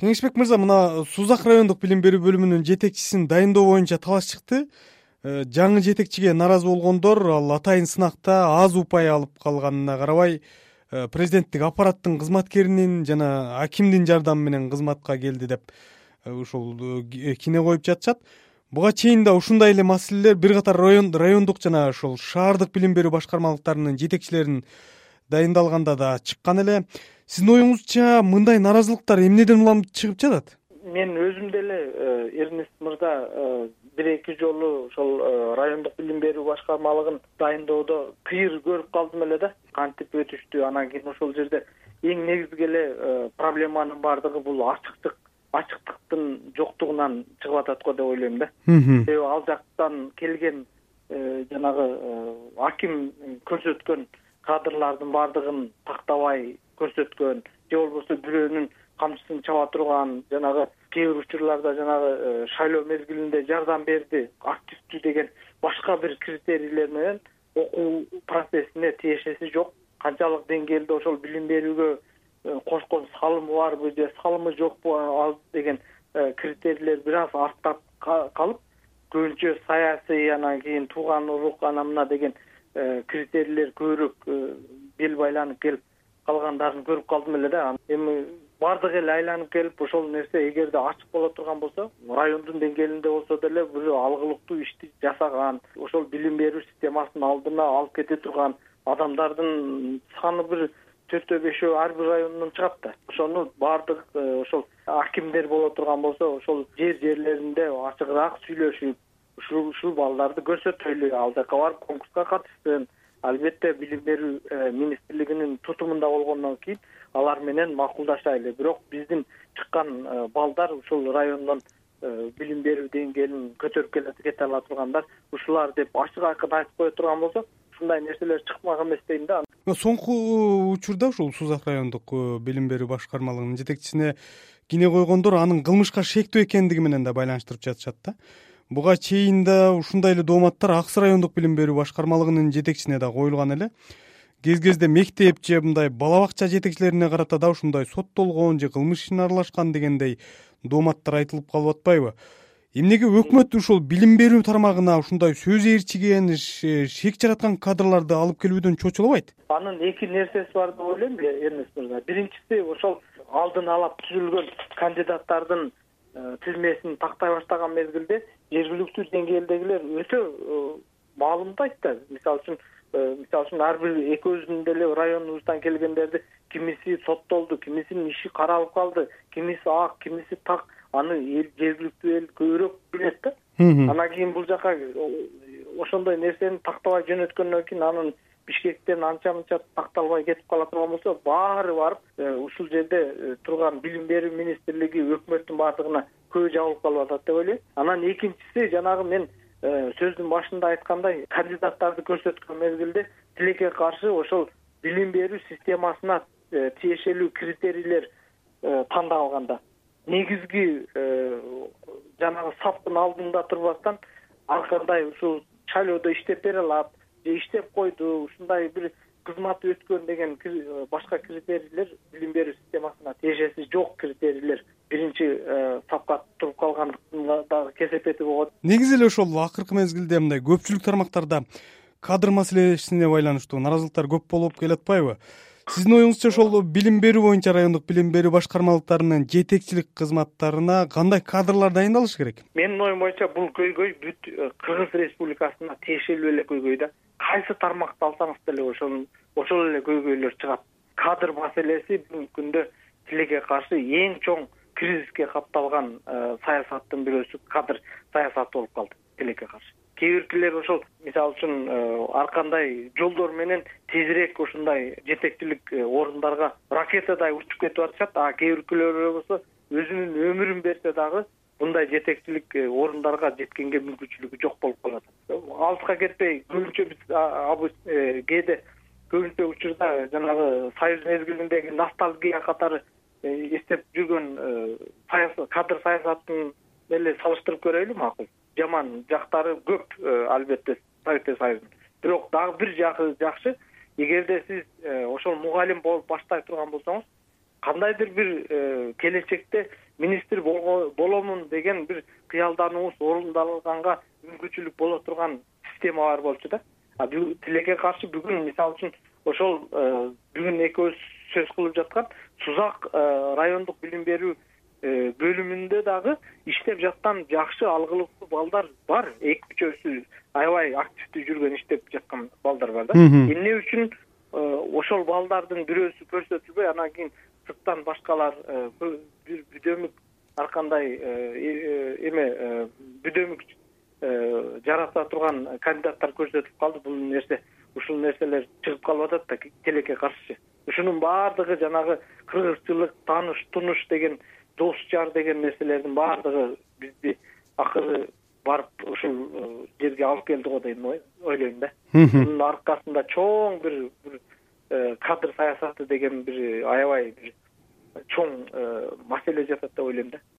кеңешбек мырза мына сузак райондук билим берүү бөлүмүнүн жетекчисин дайындоо боюнча талаш чыкты. Э, жаңы жетекчиге нааразы болгондор ал атайын сынакта аз упай алып калганына карабай э, президенттик аппараттын кызматкеринин жана акимдин жардамы менен кызматка келди деп э, ушул кине коюп жатышат. Буга чейин да ушундай эле маселелер бир катар райондук жана ошол шаардык билим берүү башкармалыктарынын жетекчилерин дайындалганда да чыккан эле. Сиздин оюңузча мындай нааразылыктар эмнеден улам чыгып жатат? Мен өзүм деле э, эрнест мырза э, бир эки жолу ошол э, райондук билим берүү башкармалыгын дайындоодо кыйыр көрүп калдым эле да. Кантип өтүштү анан кийин ошол жерде эң негизги эле проблеманын баардыгы бул ачыктык ачыктыктын жоктугунан чыгып атат го деп ойлойм да. Себеби ал жактан келген жанагы аким көрсөткөн кадрлардын баардыгын тактабай көрсөткөн же болбосо бирөөнүн камчысын чаба турган жанагы кээ бир учурларда жанагы э, шайлоо мезгилинде жардам берди активдүү деген башка бир критерийлер менен окуу процессине тиешеси жок. Канчалык деңгээлде ошол билим берүүгө Э, кошкон салымы барбы же салымы жокпу ал деген э, критерийлер бир аз артта калып көбүнчө саясий анан кийин тууган урук анан мына деген критерийлер көбүрөөк бел байланып келип калгандарын көрүп калдым эле да. Эми баардыгы эле айланып келип ошол нерсе эгерде ачык боло турган болсо райондун деңгээлинде болсо деле бир алгылыктуу ишти жасаган ошол билим берүү системасынын алдына алып кете турган адамдардын саны бир төртөө бешөө ар бир райондон чыгат да. Ошону баардык э, ошол акимдер боло турган болсо ошол жер жерлеринде ачыгыраак сүйлөшүп ушул ушул балдарды көрсөтөйлү ал жака барып конкурска катышсын албетте билим берүү э, министрлигинин тутумунда болгондон кийин алар менен макулдашайлы. Бирок биздин чыккан э, балдар ушул райондон билим берүү деңгээлин көтөрүп кете ала тургандар ушулар деп ачык айкын айтып кое турган болсо ушундай нерселер чыкмак эмес дейм да. Соңку учурда ушул сузак райондук э, билим берүү башкармалыгынын жетекчисине кине койгондор анын кылмышка шектүү экендиги менен да байланыштырып жатышат да буга чейин да ушундай эле дооматтар ак сы райондук билим берүү башкармалыгынын жетекчисине да коюлган эле. Кез кезде мектеп же мындай бала бакча жетекчилерине карата да ушундай соттолгон же кылмыш ишине аралашкан дегендей дооматтар айтылып калып атпайбы эмнеге өкмөт ушул билим берүү тармагына ушундай сөз ээрчиген шек жараткан кадрларды алып келүүдөн чочулабайт анын эки нерсеси бар деп ойлойм эрнест мырза. Биринчиси ошол алдын ала түзүлгөн кандидаттардын тизмесин тактай баштаган мезгилде жергиликтүү деңгээлдегилер өтө э, маалымдайт да мисалы үчүн э, мисалы үчүн ар бир экөөбүздүн деле районубуздан келгендерди кимиси соттолду кимисинин иши каралып калды кимиси ак кимиси так аны эл жергиликтүү эл көбүрөөк билет да. Анан кийин бул жака ошондой нерсени тактабай жөнөткөндөн кийин анын бишкектен анча мынча такталбай кетип кала турган болсо баары барып э, ушул жерде э, турган билим берүү министрлиги өкмөттүн баардыгына көзү жабылып калып атат деп ойлойм. Анан экинчиси жанагы мен э, сөздүн башында айткандай кандидаттарды көрсөткөн мезгилде тилекке каршы ошол билим берүү системасына тиешелүү критерийлер тандалганда негизги жанагы саптын алдында турбастан ар кандай ушул шайлоодо иштеп бере алат иштеп койду ушундай бир кызматы өткөн деген э, башка критерийлер билим берүү системасына тиешеси жок критерийлер биринчи э, сапка туруп калгандыктын дагы кесепети болот. Негизи эле ошол акыркы мезгилде мындай көпчүлүк тармактарда кадр маселесине байланыштуу нааразылыктар көп болуп келатпайбы? Сиздин оюңузча ошол билим берүү боюнча райондук билим берүү башкармалыктарынын жетекчилик кызматтарына кандай кадрлар дайындалыш керек? Менин оюм боюнча бул көйгөй бүт э, кыргыз республикасына тиешелүү эле көйгөй да кайсы тармакты алсаңыз деле ошол эле көйгөйлөр чыгат. Кадр маселеси бүгүнкү күндө тилекке каршы эң чоң кризиске капталган э, саясаттын бирөөсү кадр саясаты болуп калды тилекке каршы. Кээ биркилер ошол мисалы үчүн э, ар кандай жолдор менен тезирээк ушундай жетекчилик э, орундарга ракетадай учуп кетип атышат а кээ биркилөр болсо өзүнүн өмүрүн берсе дагы мындай жетекчилик э, орундарга жеткенге мүмкүнчүлүгү жок болуп калып атат алыска кетпей көбүнчө биз кээде көбүнчө учурда жанагы союз мезгилиндеги ностальгия катары эстеп жүргөн кадр саясатын эле салыштырып көрөйлү макул жаман жактары көп э, албетте советтер союзунун. Бирок дагы бир жагы жакшы эгерде сиз э, ошол мугалим болуп баштай турган болсоңуз кандайдыр бир э, келечекте министр боломун деген бир кыялдануубуз орундалганга мүмкүнчүлүк боло турган система бар болчу да. Тилекке каршы бүгүн мисалы үчүн ошол э, бүгүн экөөбүз сөз кылып жаткан сузак э, райондук билим берүү э, бөлүмүндө дагы иштеп жаткан жакшы алгылыктуу балдар бар. Эки үчөөсү аябай активдүү жүргөн иштеп жаткан балдар бар да. Эмне үчүн ошол балдардын бирөөсү көрсөтүлбөй анан кийин сырттан башкалар бир бүдөмүк ар кандай эме бүдөмүк жарата турган кандидаттар көрсөтүлүп калды. Бул нерсе ушул нерселер чыгып калып атат да тилекке каршычы ушунун баардыгы жанагы кыргызчылык тааныш тунуш деген дос жар деген нерселердин баардыгы бизди акыры барып ушул э, жерге алып келди го деп ойлойм да. Мунун аркасында чоң бир бир э, кадр саясаты деген бир аябай бир чоң э, маселе жатат деп ойлойм да